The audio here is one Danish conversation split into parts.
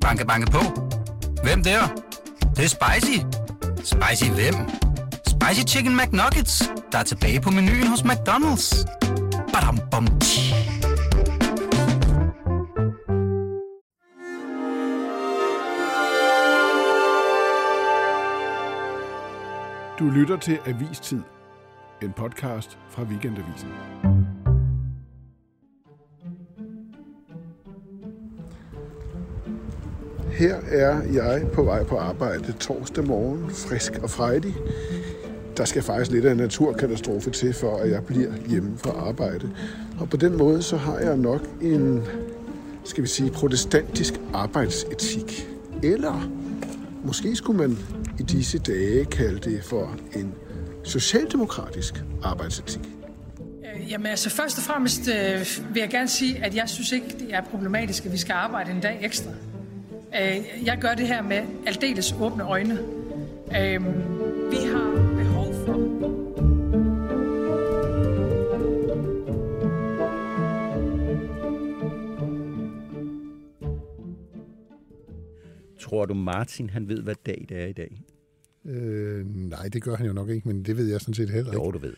Banke, banke på. Hvem der? Det, det er spicy. Spicy hvem? Spicy Chicken McNuggets, der er tilbage på menuen hos McDonald's. Badum, bom, tji. Du lytter til Avistid, en podcast fra Weekendavisen. Her er jeg på vej på arbejde torsdag morgen, frisk og frejdig. Der skal faktisk lidt af en naturkatastrofe til, for at jeg bliver hjemme fra arbejde. Og på den måde, så har jeg nok en, skal vi sige, protestantisk arbejdsetik. Eller måske skulle man i disse dage kalde det for en socialdemokratisk arbejdsetik. Øh, jamen altså først og fremmest øh, vil jeg gerne sige, at jeg synes ikke, det er problematisk, at vi skal arbejde en dag ekstra. Øh, jeg gør det her med aldeles åbne øjne. Øh, vi har behov for... Tror du, Martin, han ved, hvad dag det er i dag? Øh, nej, det gør han jo nok ikke, men det ved jeg sådan set heller ikke. Jo, du ved.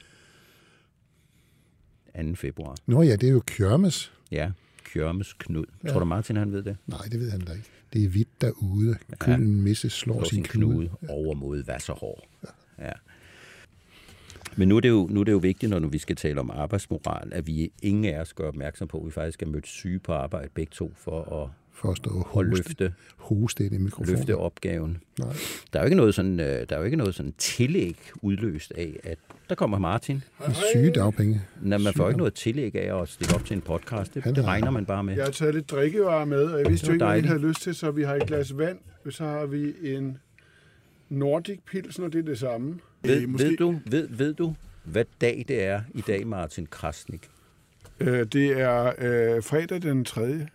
2. februar. Nå ja, det er jo Kjørmes. Ja, Kjørmes Knud. Tror du, Martin, han ved det? Nej, det ved han da ikke. Det er hvidt derude. Køllen misse slår, Slår sin sin knude. knude over mod Vasserhår. Ja. Men nu er, det jo, nu er det jo vigtigt, når nu vi skal tale om arbejdsmoral, at vi ingen af os gør opmærksom på, at vi faktisk er mødt syge på arbejde begge to for at, For at stå og hoste, løfte, hoste ind i mikrofonen. løfte opgaven. Nej. Der er jo ikke noget sådan, øh, der er jo ikke noget sådan tillæg udløst af, at der kommer Martin. Syge dagpenge. Nej, man får ikke noget tillæg af at stille op til en podcast. Det, det regner man bare med. Jeg har taget lidt drikkevarer med, og jeg vidste jo ikke, hvad dejligt. havde lyst til, så vi har et glas vand, så har vi en Nordic Pilsner, det er det samme. Ved, Øh, måske- ved, du, ved, ved du, hvad dag det er i dag, Martin Krasnik? Øh, det er øh, fredag den 3.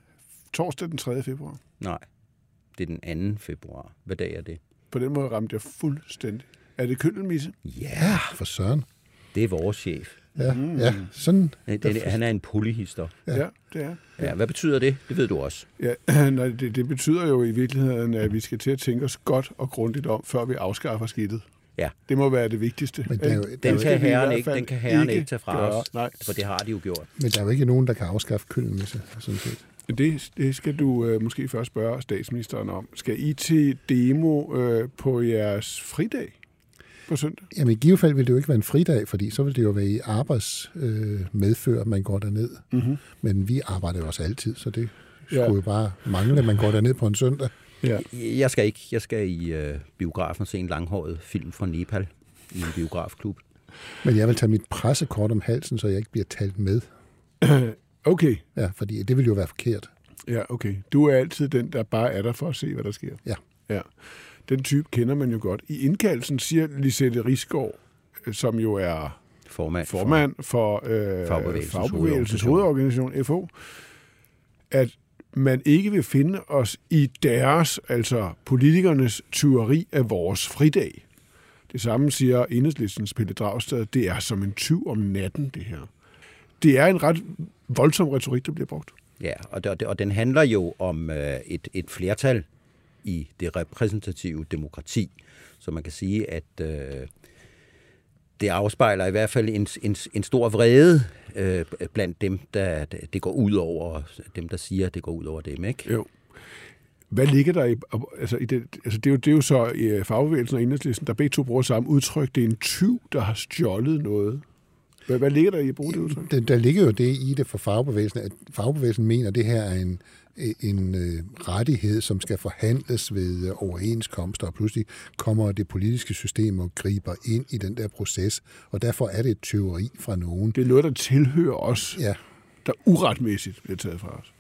Torsdag den 3. februar. Nej, det er den 2. februar. Hvad dag er det? På den måde ramte jeg fuldstændig. Er det køndelmisse? Ja, For søren. det er vores chef. Ja, mm. ja sådan. Det, det, han er en polyhister. Ja, ja det er. Ja, hvad betyder det? Det ved du også. Ja, nej, det, det betyder jo i virkeligheden, at vi skal til at tænke os godt og grundigt om, før vi afskaffer skidtet. Ja, Det må være det vigtigste. Men der er jo- Det den kan herren ikke, den kan herren ikke tage fra gøre. os. Nej, For det har de jo gjort. Men der er jo ikke nogen, der kan afskaffe køllen misse, sådan set. Det, det skal du øh, måske først spørge statsministeren om. Skal I til demo øh, på jeres fridag på søndag? Jamen i givet fald vil det jo ikke være en fridag, fordi så vil det jo være i arbejdsmedfør, øh, man går derned. Mm-hmm. Men vi arbejder jo også altid, så det Ja. skulle jo bare mangle, at man går derned på en søndag. Ja. Jeg skal ikke. Jeg skal i øh, biografen og se en langhåret film fra Nepal i en biografklub. Men jeg vil tage mit pressekort om halsen, så jeg ikke bliver talt med. Okay. Ja, fordi det vil jo være forkert. Ja, okay. Du er altid den, der bare er der for at se, hvad der sker. Ja. Ja. Den type kender man jo godt. I indkaldelsen siger Lisette Risgaard, øh, som jo er Formand, formand for øh, Fagbevægelsens Fagbevægelsens hovedorganisation. FH, at man ikke vil finde os i deres, altså politikernes tyveri af vores fridag. Det samme siger enhedslistens Pelle Dragsted, det er som en tyv om natten, det her. Det er en ret voldsom retorik, der bliver brugt. Ja, og, det, og den handler jo om øh, et, et flertal i det repræsentative demokrati. Så man kan sige, at øh, det afspejler i hvert fald en, en, en stor vrede øh, blandt dem, der det går ud over, dem der siger, at det går ud over dem, ikke? Jo. Hvad ligger der i, altså, i det, altså det, er jo, det er jo så i fagbevægelsen og enhedslisten, der begge to bruger samme udtryk. Det er en tyv, der har stjålet noget. Hvad, hvad ligger der i at bruge det udtryk? Der, der ligger jo det i det for fagbevægelsen, at fagbevægelsen mener, at det her er en, en øh, rettighed, som skal forhandles ved øh, overenskomster, og pludselig kommer det politiske system og griber ind i den der proces, og derfor er det et tyveri fra nogen. Det er noget, der tilhører os, Ja, der uretmæssigt bliver taget fra os.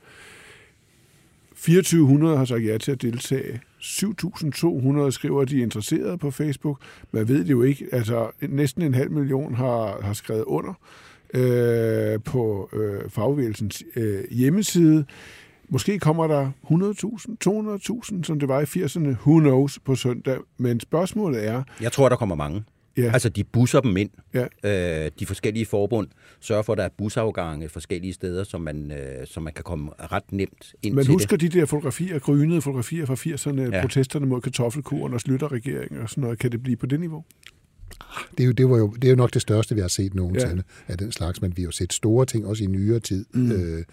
2400 har sagt ja til at deltage. 7.200 skriver, at de er interesserede på Facebook. Man ved det jo ikke. Altså, næsten en halv million har, har skrevet under øh, på øh, fagbevægelsens øh, hjemmeside. Måske kommer der 100.000, 200.000, som det var i 80'erne. Who knows på søndag. Men spørgsmålet er, Jeg tror, der kommer mange. Ja. Altså, de busser dem ind. Ja. Øh, de forskellige forbund sørger for, at der er busafgange forskellige steder, så man, øh, så man kan komme ret nemt ind Man til husker det. de der fotografier, grynede fotografier fra 80'erne, ja. protesterne mod kartoffelkuren og Slytter-regeringen og sådan noget. Kan det blive på det niveau? Det er, jo, det, var jo, det er jo nok det største, vi har set nogensinde ja. af den slags, men vi har jo set store ting også i nyere tid. Mm. Øh,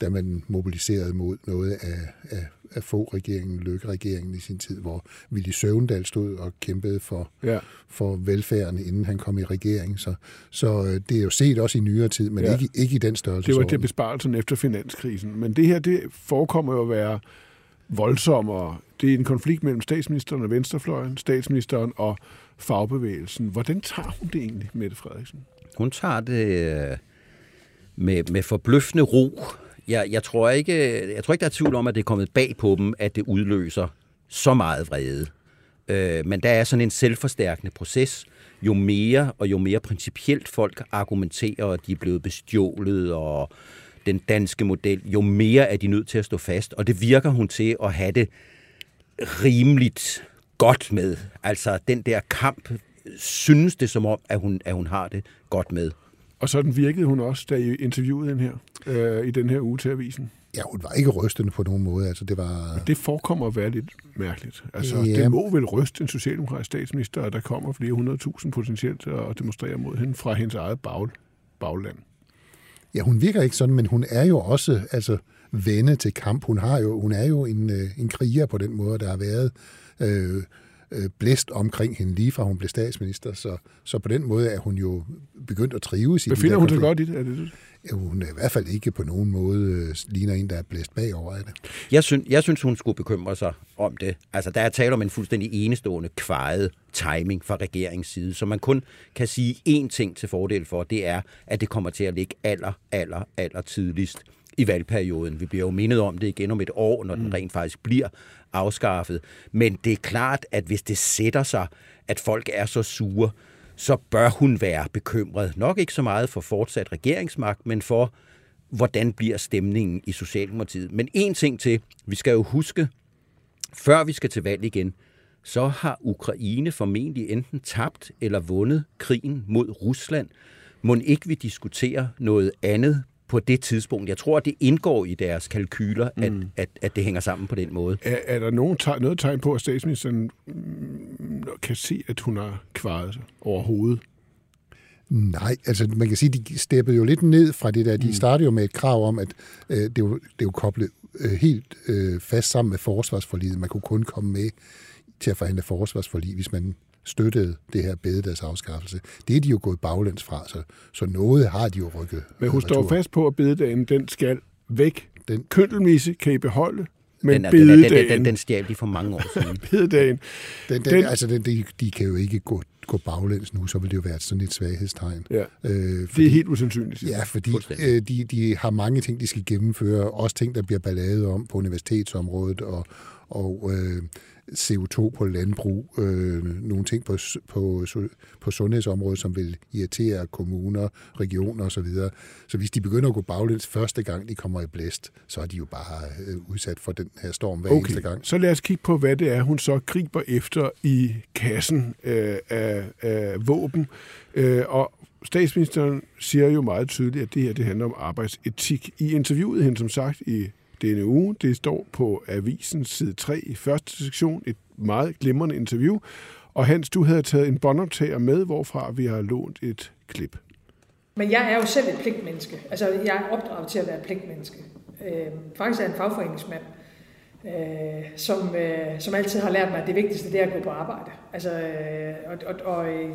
da man mobiliserede mod noget af, af, af få regeringen, Løkke-regeringen i sin tid, hvor Willy Søvendal stod og kæmpede for, ja. for velfærden, inden han kom i regering. Så, så øh, det er jo set også i nyere tid, men ja. ikke, ikke i den størrelse. Det var til besparelsen efter finanskrisen. Men det her, det forekommer jo at være voldsommere. Det er en konflikt mellem statsministeren og venstrefløjen, statsministeren og fagbevægelsen. Hvordan tager hun det egentlig, Mette Frederiksen? Hun tager det øh, med, med forbløffende ro jeg, jeg, tror ikke, jeg tror ikke, der er tvivl om, at det er kommet bag på dem, at det udløser så meget vrede. Øh, men der er sådan en selvforstærkende proces. Jo mere og jo mere principielt folk argumenterer, at de er blevet bestjålet, og den danske model, jo mere er de nødt til at stå fast. Og det virker hun til at have det rimeligt godt med. Altså den der kamp, synes det som om, at hun, at hun har det godt med. Og sådan virkede hun også, da I interviewede den her, øh, i den her uge til avisen. Ja, hun var ikke rystende på nogen måde. Altså, det, var... det forekommer at være lidt mærkeligt. Altså, ja. Det må vel ryste en socialdemokratisk statsminister, at der kommer flere hundredtusind potentielt og demonstrerer mod hende fra hendes eget bag, bagland. Ja, hun virker ikke sådan, men hun er jo også altså, venne til kamp. Hun, har jo, hun er jo en, øh, en kriger på den måde, der har været øh, øh, blæst omkring hende lige fra hun blev statsminister. Så, så på den måde er hun jo begyndt at trives i Befinder hun sig godt i det? Er det Ja, hun er i hvert fald ikke på nogen måde øh, ligner en, der er blæst bagover af det. Jeg synes, jeg synes, hun skulle bekymre sig om det. Altså, der er tale om en fuldstændig enestående kvaret timing fra regeringens side, så man kun kan sige én ting til fordel for, det er, at det kommer til at ligge aller, aller, aller tidligst i valgperioden. Vi bliver jo mindet om det igen om et år, når den mm. rent faktisk bliver afskaffet. Men det er klart, at hvis det sætter sig, at folk er så sure, så bør hun være bekymret. Nok ikke så meget for fortsat regeringsmagt, men for, hvordan bliver stemningen i Socialdemokratiet. Men en ting til, vi skal jo huske, før vi skal til valg igen, så har Ukraine formentlig enten tabt eller vundet krigen mod Rusland. Må ikke vi diskutere noget andet på det tidspunkt. Jeg tror, at det indgår i deres kalkyler, at, mm. at, at det hænger sammen på den måde. Er, er der nogen tegn, noget tegn på, at statsministeren kan se, at hun har kvaret sig overhovedet? Nej, altså man kan sige, de steppede jo lidt ned fra det der. De mm. startede jo med et krav om, at øh, det, var, det var koblet øh, helt øh, fast sammen med forsvarsforliget. Man kunne kun komme med til at forhandle forsvarsforlig, hvis man støttede det her bededags afskaffelse. Det er de jo gået baglæns fra, så, så noget har de jo rykket. Men hun står fast på, at bededagen den skal væk. Den køndelmisse kan I beholde, men den, bededagen... Den, den, den, den stjal de for mange år siden. bededagen... Den, den, den, altså, den, de, de kan jo ikke gå gå baglæns nu, så vil det jo være sådan et svaghedstegn. Ja. Øh, fordi, det er helt usandsynligt. Ja, fordi øh, de, de har mange ting, de skal gennemføre, også ting, der bliver ballade om på universitetsområdet, og, og øh, CO2 på landbrug, øh, nogle ting på, på, på sundhedsområdet, som vil irritere kommuner, regioner osv. Så, så hvis de begynder at gå baglæns første gang, de kommer i blæst, så er de jo bare øh, udsat for den her storm hver okay. eneste gang. Så lad os kigge på, hvad det er, hun så griber efter i kassen øh, af, af våben. Øh, og statsministeren siger jo meget tydeligt, at det her det handler om arbejdsetik. I interviewet hende, som sagt, i denne uge. Det står på avisens side 3 i første sektion. Et meget glimrende interview. Og Hans, du havde taget en båndoptager med, hvorfra vi har lånt et klip. Men jeg er jo selv et pligtmenneske. Altså, jeg er opdraget til at være et pligtmenneske. Øh, faktisk er jeg en fagforeningsmand, øh, som, øh, som altid har lært mig, at det vigtigste det er at gå på arbejde. Altså, øh, og, og, og øh,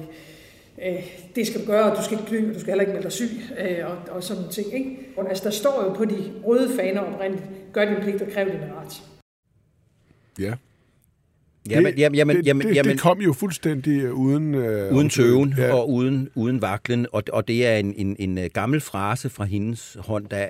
øh, det skal du gøre, og du skal ikke kly, og du skal heller ikke melde dig syg, øh, og, og sådan ting. Ikke? Og, altså, der står jo på de røde faner oprindeligt, gør din pligt og kræv din ret. Ja. Jamen, jamen, jamen, det, jamen, det, jamen, det kom jo fuldstændig øh, uden... Øh, uden tøven ja. og uden, uden vaklen, og, og det er en, en, en øh, gammel frase fra hendes hånd, der,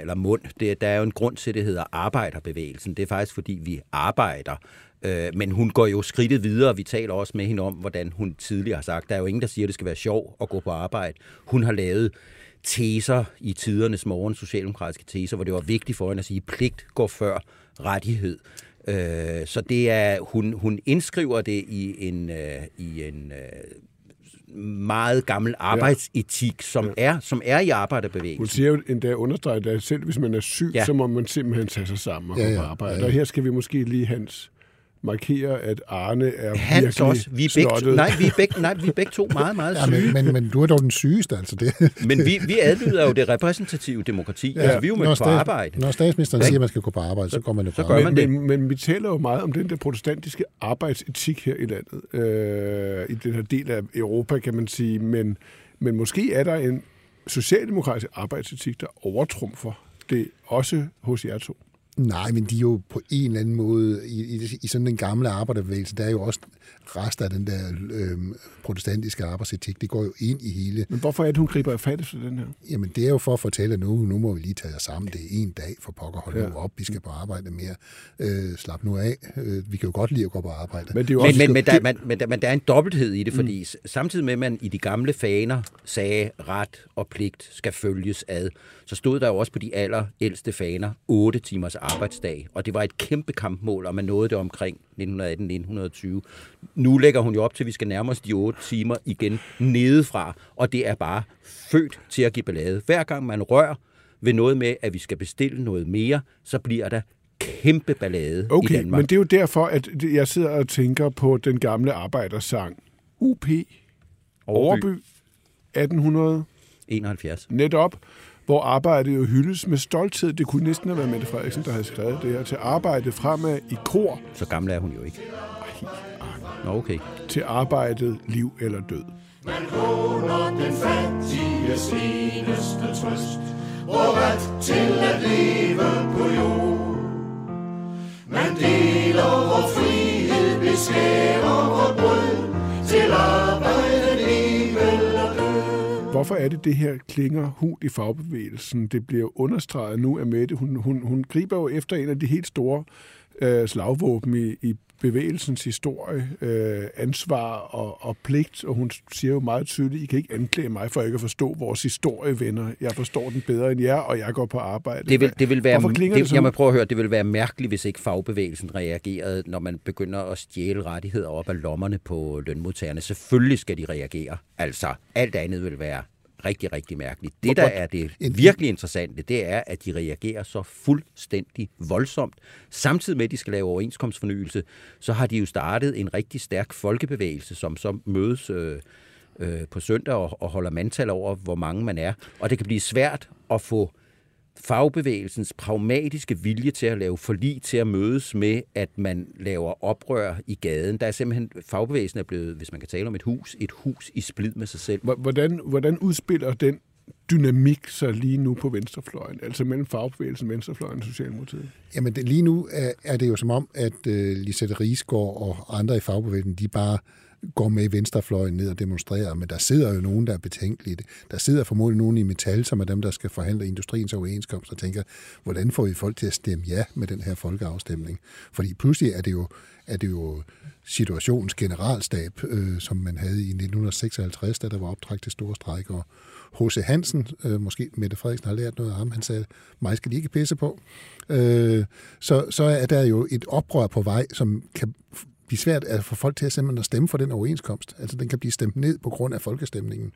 eller mund. Det, der er jo en grund til, at det hedder arbejderbevægelsen. Det er faktisk, fordi vi arbejder Øh, men hun går jo skridtet videre. Vi taler også med hende om, hvordan hun tidligere har sagt, der er jo ingen, der siger, at det skal være sjov at gå på arbejde. Hun har lavet teser i tidernes morgen, socialdemokratiske teser, hvor det var vigtigt for hende at sige, at pligt går før rettighed. Øh, så det er, hun, hun indskriver det i en, øh, i en meget gammel arbejdsetik, som, ja. er, som er i arbejderbevægelsen. Hun siger jo endda understreget, at selv hvis man er syg, ja. Så må man simpelthen tage sig sammen og Ja, gå på arbejde. Ja, ja. Og her skal vi måske lige hans markere, at Arne er Hans virkelig også. Vi er begge, snottet. nej, vi er begge, nej, vi er begge to meget, meget Ja, syge. men, men, men du er dog den sygeste, altså det. Men vi, vi adlyder jo det repræsentative demokrati. Ja, altså, vi er jo med på stats- arbejde. Når statsministeren siger, at man skal gå på arbejde, så går man jo på så gør arbejde. man men, det. men, men vi taler jo meget om den der protestantiske arbejdsetik her i landet, øh, i den her del af Europa, kan man sige. Men, men måske er der en socialdemokratisk arbejdsetik, der overtrumfer det også hos jer to. Nej, men de er jo på en eller anden måde, i, i, i sådan den gamle arbejderbevægelse, der er jo også rester af den der øh, protestantiske arbejdsetik. Det går jo ind i hele. Men hvorfor er det, hun griber fat efter den her? Jamen, det er jo for at fortælle, at nu, nu må vi lige tage os sammen. Det er en dag for pokker. Hold Ja. nu op, vi skal på arbejde mere. Øh, slap nu af. Øh, vi kan jo godt lide at gå på arbejde. Men det er jo Men, også... men, men, der, man, men, der, men der er en dobbelthed i det, fordi mm. samtidig med, at man i de gamle faner sagde, ret og pligt skal følges ad, så stod der jo også på de allerældste faner 8 timers arbejdsdag, og det var et kæmpe kampmål, og man nåede det omkring 1918-1920. Nu lægger hun jo op til, at vi skal nærme os de 8 timer igen nedefra, og det er bare født til at give ballade. Hver gang man rører ved noget med, at vi skal bestille noget mere, så bliver der kæmpe ballade i Okay, Danmark. men det er jo derfor, at jeg sidder og tænker på den gamle arbejdersang. UP, Overby, 1800, 71. netop, hvor arbejdet jo hyldes med stolthed. Det kunne næsten have været Mette Frederiksen, der havde skrevet det her. Til arbejde fremad i kor, Så gammel er hun jo ikke. Nå, okay. til arbejdet liv eller død. Man håner den fattiges eneste trøst, hvor ret til at leve på jord. Man deler vor frihed, beskærer vort brød, til død. Hvorfor er det, det her klinger hul i fagbevægelsen? Det bliver understreget nu af Mette. Hun, hun, hun griber jo efter en af de helt store øh, slagvåben i, i bevægelsens historie, øh, ansvar og, og pligt, og hun siger jo meget tydeligt, I kan ikke anklage mig for ikke at forstå vores historie, venner. Jeg forstår den bedre end jer, og jeg går på arbejde. Det vil, det vil være, det, det, jeg må prøve at høre, det vil være mærkeligt, hvis ikke fagbevægelsen reagerede, når man begynder at stjæle rettigheder op af lommerne på lønmodtagerne. Selvfølgelig skal de reagere. Altså, alt andet vil være rigtig, rigtig mærkeligt. Det, der er det virkelig interessante, det er, at de reagerer så fuldstændig voldsomt. Samtidig med, at de skal lave overenskomstfornyelse, så har de jo startet en rigtig stærk folkebevægelse, som så mødes øh, øh, på søndag og, og holder mandtal over, hvor mange man er. Og det kan blive svært at få fagbevægelsens pragmatiske vilje til at lave forlig til at mødes med, at man laver oprør i gaden. Der er simpelthen, fagbevægelsen er blevet, hvis man kan tale om et hus, et hus i splid med sig selv. Hvor- Hvordan, hvordan udspiller den dynamik sig lige nu på venstrefløjen, altså mellem fagbevægelsen, venstrefløjen og Socialdemokratiet? Jamen, det, lige nu er, er det jo som om, at øh, Lisette Rigsgaard og andre i fagbevægelsen, de bare går med venstrefløjen ned og demonstrerer, men der sidder jo nogen, der er betænkelige. Der sidder formodentlig nogen i Metal, som er dem, der skal forhandle industriens overenskomst, og tænker, hvordan får vi folk til at stemme ja med den her folkeafstemning? Fordi pludselig er det jo, er det jo situationens generalstab, øh, som man havde i 1956, da der var optræk til store strejker. og H.C. Hansen, øh, måske Mette Frederiksen har lært noget af ham, han sagde, mig skal de ikke pisse på. Øh, så, så er der jo et oprør på vej, som kan blive svært at få folk til at simpelthen at stemme for den overenskomst. Altså den kan blive stemt ned på grund af folkestemningen.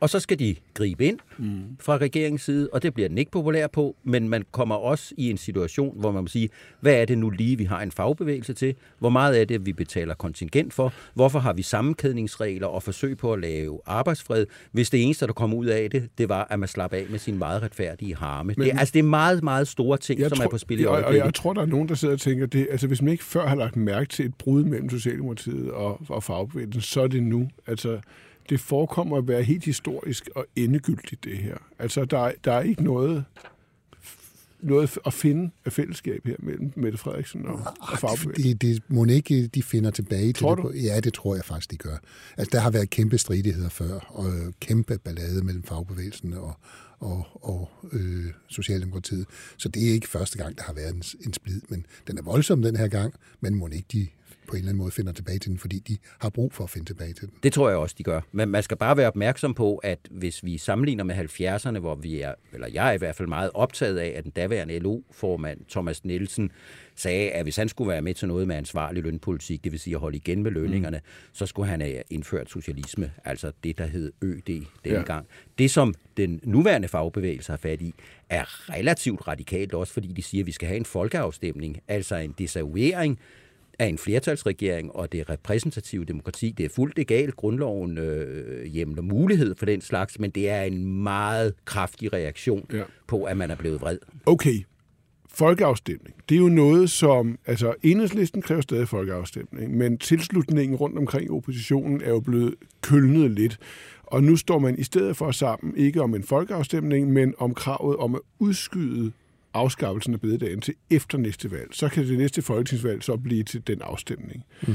Og så skal de gribe ind mm. fra regeringens side, og det bliver den ikke populær på, men man kommer også i en situation, hvor man må sige, hvad er det nu lige, vi har en fagbevægelse til? Hvor meget er det, vi betaler kontingent for? Hvorfor har vi sammenkædningsregler og forsøg på at lave arbejdsfred, hvis det eneste, der kom ud af det, det var, at man slap af med sin meget retfærdige harme? Men, det, er- altså, det er meget, meget store ting, som er på spil i og, og øjeblikket. jeg tror, der er nogen, der sidder og tænker, det, altså hvis man ikke før har lagt mærke til et brud mellem Socialdemokratiet og, og fagbevægelsen, så er det nu. Altså, det forekommer at være helt historisk og endegyldigt, det her. Altså, der, er- der er ikke noget, noget at finde af fællesskab her mellem Mette Frederiksen og, og fagbevægelsen. Det, det må ikke, de finder tilbage Tror til du? det. Ja, det tror jeg faktisk, de gør. Altså, der har været kæmpe stridigheder før, og kæmpe ballade mellem fagbevægelsen og, og, og øh, Socialdemokratiet. Så det er ikke første gang, der har været en, en splid, men den er voldsom den her gang, men må ikke de på en eller anden måde finder tilbage til den, fordi de har brug for at finde tilbage til den. Det tror jeg også, de gør. Men man skal bare være opmærksom på, at hvis vi sammenligner med 70'erne, hvor vi er, eller jeg er i hvert fald meget optaget af, at den daværende LO-formand Thomas Nielsen sagde, at hvis han skulle være med til noget med ansvarlig lønpolitik, det vil sige at holde igen med lønningerne, mm. så skulle han have indført socialisme, altså det, der hed ØD dengang. Ja. Det, som den nuværende fagbevægelse har fat i, er relativt radikalt også, fordi de siger, at vi skal have en folkeafstemning, altså en desavouering af en flertalsregering og det repræsentative demokrati. Det er fuldt egalt. Grundloven øh, hjemler mulighed for den slags, men det er en meget kraftig reaktion ja. på, at man er blevet vred. Okay, folkeafstemning. Det er jo noget, som... Altså, enhedslisten kræver stadig folkeafstemning, men tilslutningen rundt omkring oppositionen er jo blevet kølnet lidt. Og nu står man i stedet for sammen ikke om en folkeafstemning, men om kravet om at udskyde afskaffelsen af bededagen til efter næste valg. Så kan det næste folketingsvalg så blive til den afstemning. Mm.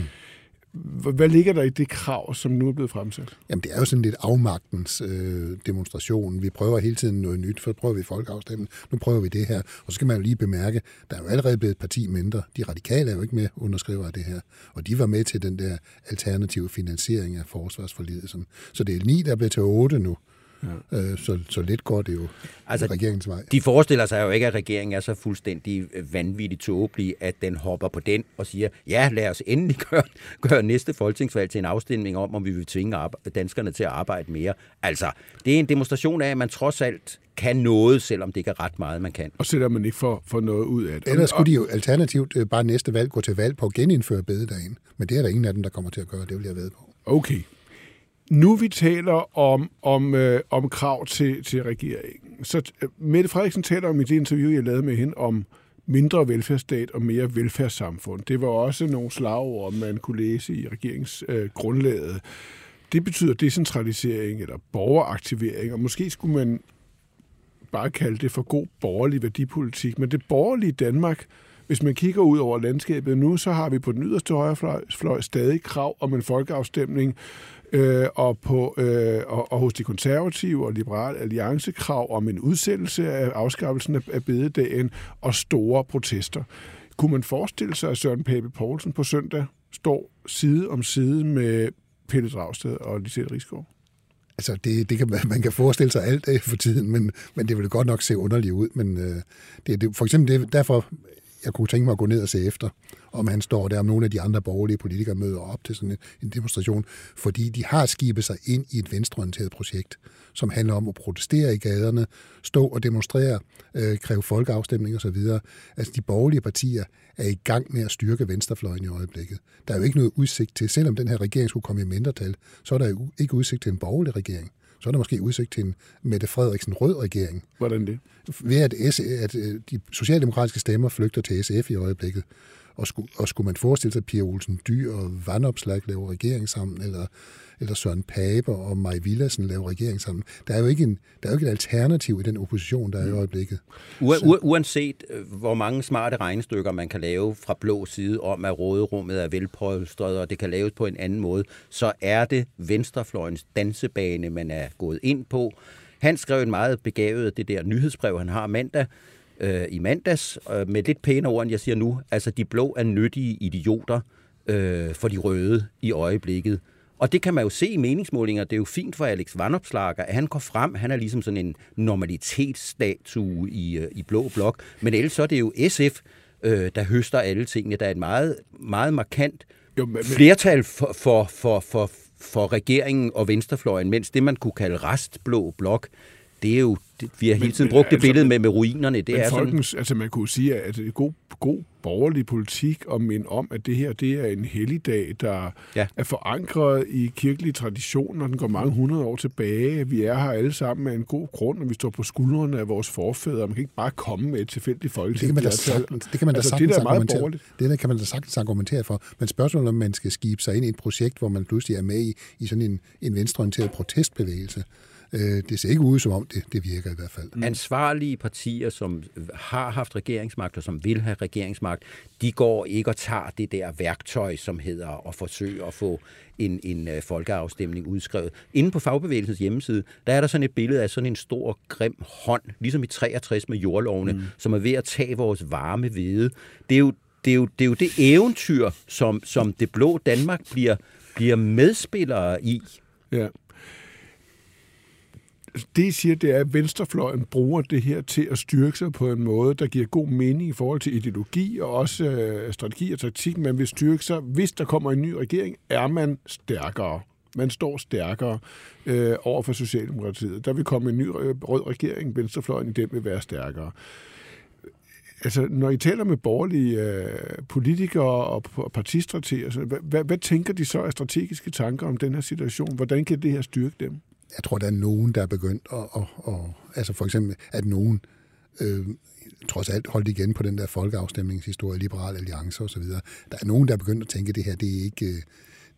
Hvad ligger der i det krav, som nu er blevet fremsat? Jamen, det er jo sådan lidt afmagtens øh, demonstration. Vi prøver hele tiden noget nyt, for prøver vi folkeafstemning, nu prøver vi det her. Og så skal man jo lige bemærke, der er jo allerede blevet et parti mindre. De radikale er jo ikke med underskriver af det her. Og de var med til den der alternative finansiering af forsvarsforlidet. Så det er ni, der er blevet til otte nu. Ja. Øh, så, så lidt går det jo altså, regeringens vej. De forestiller sig jo ikke, at regeringen er så fuldstændig vanvittigt tåbelig, at den hopper på den og siger, ja, lad os endelig gøre, gøre næste folketingsvalg til en afstemning om, om vi vil tvinge danskerne til at arbejde mere. Altså, det er en demonstration af, at man trods alt kan noget, selvom det ikke er ret meget, man kan. Og sætter man ikke for, for noget ud af det. Ellers skulle de jo alternativt øh, bare næste valg gå til valg på at genindføre bededagen. Men det er der ingen af dem, der kommer til at gøre, det vil jeg ved på. Okay, nu vi taler om, om, øh, om krav til, til regeringen, så øh, Mette Frederiksen taler om i det interview, jeg lavede med hende, om mindre velfærdsstat og mere velfærdssamfund. Det var også nogle slagord, man kunne læse i regeringsgrundlaget. Øh, det betyder decentralisering eller borgeraktivering, og måske skulle man bare kalde det for god borgerlig værdipolitik. Men det borgerlige Danmark, hvis man kigger ud over landskabet nu, så har vi på den yderste højrefløj stadig krav om en folkeafstemning øh, og, på, øh, og, og hos de konservative og liberale alliance krav om en udsættelse af afskaffelsen af, af bededagen og store protester. Kunne man forestille sig, at Søren Pape Poulsen på søndag står side om side med Pelle Dragsted og Lisette Rigsgaard? Altså, det, det kan, man kan forestille sig alt øh, for tiden, men, men det vil godt nok se underligt ud. Men øh, det, det, for eksempel det, derfor, jeg kunne tænke mig at gå ned og se efter, om han står der, om nogle af de andre borgerlige politikere møder op til sådan en demonstration, fordi de har skibet sig ind i et venstreorienteret projekt, som handler om at protestere i gaderne, stå og demonstrere, øh, kræve folkeafstemning osv. Altså de borgerlige partier er i gang med at styrke venstrefløjen i øjeblikket. Der er jo ikke noget udsigt til, selvom den her regering skulle komme i mindretal, så er der jo ikke udsigt til en borgerlig regering så er der måske udsigt til en Mette Frederiksen rød regering. Hvordan det? Ved at, S, at øh, de socialdemokratiske stemmer flygter til SF i øjeblikket. Og skulle, og skulle man forestille sig, at Pia Olsen Dyr og Vandopslag laver regering sammen, eller, eller Søren Pape og Maj Villassen laver regering sammen. Der er jo ikke, en, der er jo ikke et alternativ i den opposition, der er i øjeblikket. U- uanset øh, hvor mange smarte regnestykker man kan lave fra blå side om, at råderummet er velpolstret, og det kan laves på en anden måde, så er det venstrefløjens dansebane, man er gået ind på. Han skrev en meget begavet, det der nyhedsbrev, han har mandag, øh, i mandags, øh, med lidt pænere ord, end jeg siger nu. Altså, de blå er nyttige idioter øh, for de røde i øjeblikket. Og det kan man jo se i meningsmålinger. Det er jo fint for Alex Vandopslager, at han går frem. Han er ligesom sådan en normalitetsstatue i, øh, i blå blok. Men ellers så er det jo SF, øh, der høster alle tingene. Der er et meget, meget markant jo, men, flertal for, for, for, for, for regeringen og venstrefløjen, mens det, man kunne kalde restblå blok, det er jo, det, vi har hele tiden men, brugt det altså, billede med, med ruinerne. Det men er folkens, sådan... altså man kunne sige, at det er god, god borgerlig politik og minde om, at det her det er en helligdag, der ja. er forankret i kirkelige traditioner. Den går mange hundrede år tilbage. Vi er her alle sammen med en god grund, og vi står på skuldrene af vores forfædre. Man kan ikke bare komme med et tilfældigt folketing. Det kan man da sagtens, det kan man da altså, sagtens det, der er meget borgerligt. Det der kan man da sagtens argumentere for. Men spørgsmålet om man skal skibe sig ind i et projekt, hvor man pludselig er med i, i sådan en, en venstreorienteret protestbevægelse, Øh, det ser ikke ud som om, det, det virker i hvert fald. Mm. Ansvarlige partier, som har haft regeringsmagt og som vil have regeringsmagt, de går ikke og tager det der værktøj, som hedder at forsøge at få en, en uh, folkeafstemning udskrevet. Inde på fagbevægelsens hjemmeside, der er der sådan et billede af sådan en stor, grim hånd, ligesom i 63 med jordlovene, mm. som er ved at tage vores varme hvede. Det er jo det, er jo, det, er jo det eventyr, som, som det blå Danmark bliver, bliver medspillere i. Ja. Det, I siger, det er, at venstrefløjen bruger det her til at styrke sig på en måde, der giver god mening i forhold til ideologi og også øh, strategi og taktik. Man vil styrke sig. Hvis der kommer en ny regering, er man stærkere. Man står stærkere øh, over for Socialdemokratiet. Der vil komme en ny øh, rød regering. Venstrefløjen i den vil være stærkere. Altså, når I taler med borgerlige øh, politikere og partistrateger, hvad, hvad, hvad tænker de så af strategiske tanker om den her situation? Hvordan kan det her styrke dem? Jeg tror, der er nogen, der er begyndt at... at, at altså for eksempel, at nogen øh, trods alt holdt igen på den der folkeafstemningshistorie, Liberal Alliance osv. Der er nogen, der er begyndt at tænke, at det her det er ikke... Øh,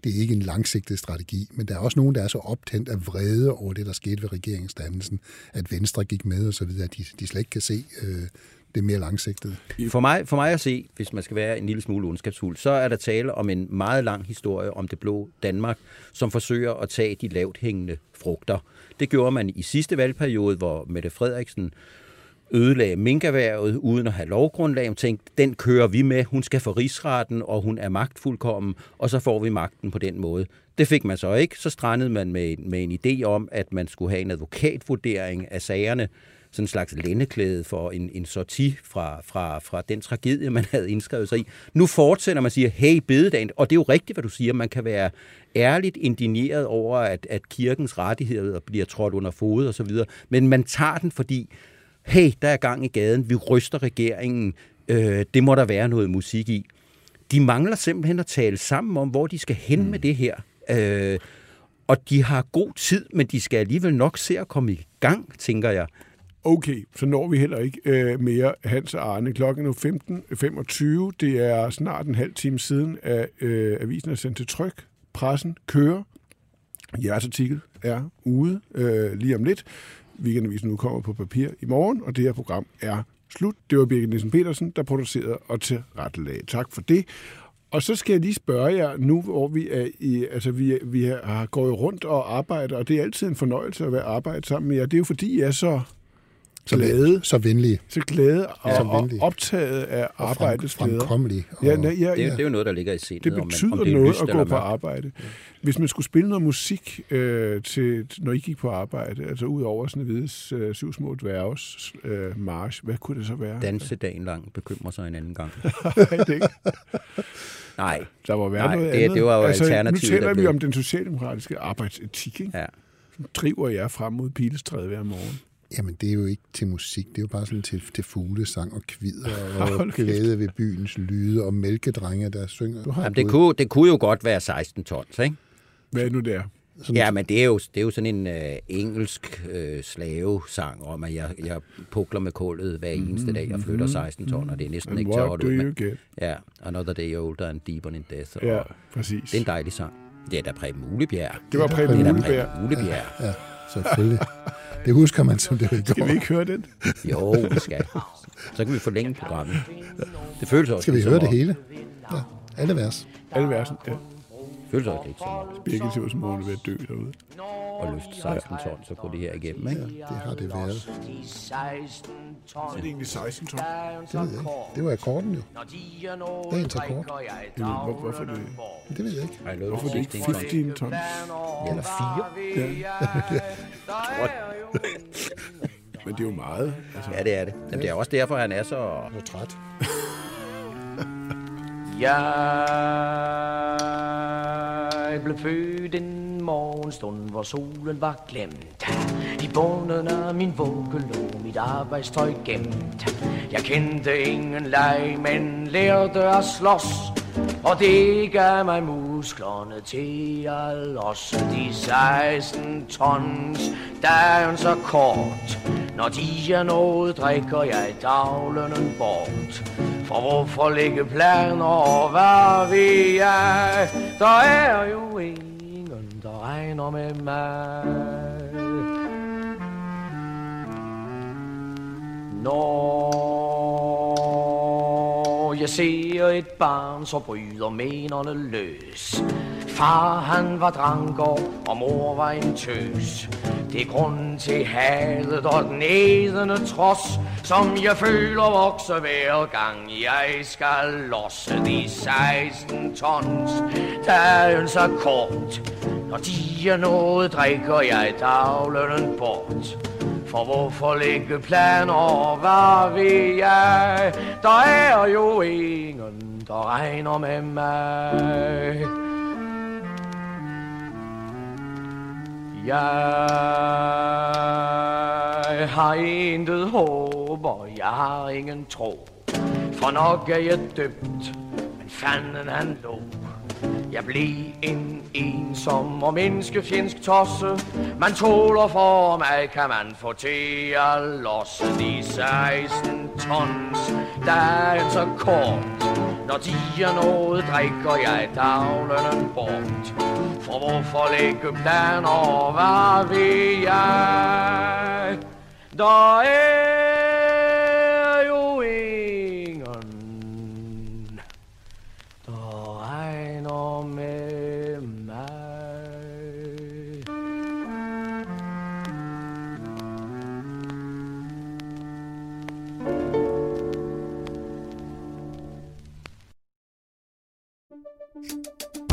det er ikke en langsigtet strategi, men der er også nogen, der er så optændt af vrede over det, der skete ved regeringsdannelsen, at Venstre gik med og så videre, at de, de slet ikke kan se øh, det mere langsigtede. For mig, for mig at se, hvis man skal være en lille smule ondskabsfuld, så er der tale om en meget lang historie om det blå Danmark, som forsøger at tage de lavt hængende frugter. Det gjorde man i sidste valgperiode, hvor Mette Frederiksen ødelagde minkerværet uden at have lovgrundlag. Hun tænkte, den kører vi med, hun skal få rigsretten, og hun er magtfuldkommen, og så får vi magten på den måde. Det fik man så ikke. Så strandede man med, med en idé om, at man skulle have en advokatvurdering af sagerne, sådan en slags lændeklæde for en, en sorti fra, fra, fra den tragedie, man havde indskrevet sig i. Nu fortsætter man siger, hey, bededagen, og det er jo rigtigt, hvad du siger, man kan være ærligt indigneret over, at, at kirkens rettigheder bliver trådt under fod og så videre, men man tager den, fordi, hey, der er gang i gaden, vi ryster regeringen, øh, det må der være noget musik i. De mangler simpelthen at tale sammen om, hvor de skal hen mm. med det her. Øh, og de har god tid, men de skal alligevel nok se at komme i gang, tænker jeg. Okay, så når vi heller ikke øh, mere Hans og Arne. Klokken er nu 15.25. Det er snart en halv time siden, at øh, avisen er sendt til tryk. Pressen kører. Jeres artikel er ude øh, lige om lidt. Weekendavisen nu kommer på papir i morgen, og det her program er slut. Det var Birgit Nielsen Petersen, der producerede og tilrettelagde. Tak for det. Og så skal jeg lige spørge jer, nu hvor vi er i, altså vi, vi har gået rundt og arbejder, og det er altid en fornøjelse at være arbejde sammen med jer. Det er jo fordi, I er så så glade. Så venlige. Så glade og, ja, og optaget af og arbejdets glæder. Fremkommelige. Og... Ja, ja, ja, ja. Det, det er jo noget, der ligger i scenen. Det betyder om man, om det noget at gå på arbejde. Hvis man skulle spille noget musik, øh, til, når I gik på arbejde, altså ud over sådan Hvides øh, syv små dværges øh, march, hvad kunne det så være? Danse dagen lang, bekymrer sig en anden gang. det Nej. Der var være Nej, noget det, andet. det var jo altså, alternativet. Nu taler vi blev... om den socialdemokratiske arbejdsetik, ikke? Ja. Som driver jer frem mod pilestræde hver morgen. Jamen, det er jo ikke til musik. Det er jo bare sådan til, til fuglesang og kvider og glæde ved byens lyde og mælkedrenge, der synger. Jamen, det, kunne, det kunne jo godt være 16 tons, ikke? Hvad er nu der? Sådan ja, men det er jo, det er jo sådan en uh, engelsk uh, slavesang om, at jeg, jeg pukler med kullet hver eneste dag og flytter 16 ton, og det er næsten And ikke til at ud. Get? Ja, Another Day Older and Deeper in Death. Og Ja, præcis. Det er en dejlig sang. Det er da Preben Muglebjerg. Det var Preben Det er da Muglebjerg. Preben Muglebjerg. Ja, selvfølgelig. Det husker man, som det var i Skal går. vi ikke høre den? Jo, vi skal. Så kan vi forlænge programmet. Det føles også Skal vi høre det hele? Ja, alle vers. Alle versen, ja. føles også lidt som om Birgit ser ud som om hun er ved at dø derude. At løfte 16 ton, så går det her igennem, ikke? Det har det været. Er det egentlig 16 ton? Det ved jeg ikke. Det var akkorden jo. Dagens akkord. Jamen, hvor, hvorfor det? Det ved jeg ikke. Ej, lød Hvorfor det ikke 16 ton. 15 ton? Eller 4. Men det er jo meget. Altså, Ja, det er det. Jamen, det er også derfor, han er så... Jeg er træt. Jeg blev født en morgenstund, hvor solen var glemt. I bunden af min vugge lå mit arbejdstøj gemt. Jeg kendte ingen leg, men lærte at slås. Og det gav mig musklerne til at losse de 16 tons. Dagen så kort, når de er nået, drikker jeg daglen bort. For hvorfor lægge planer og hvad ved jeg? Der er jo ingen, der regner med mig. Når jeg ser et barn, så bryder menerne løs. Far han var dranker, og mor var en tøs. Det er grunden til hadet og den ædende trods, som jeg føler vokser hver gang jeg skal losse de 16 tons. Dagen så kort, når de er noget, drikker jeg daglønnen bort. For hvorfor lægge planer, hvad ved jeg? Der er jo ingen, der regner med mig. Jeg har intet håb, og jeg har ingen tro. For nok er jeg døbt, men fanden han lå. Jeg blev en ensom og menneskefjendsk tosse. Man tåler for mig, kan man få til at losse de 16 tons. Dagen så kort, når de er nået, drikker jeg daglønnen bort. For hvorfor lægge planer, hvad ved jeg? Der er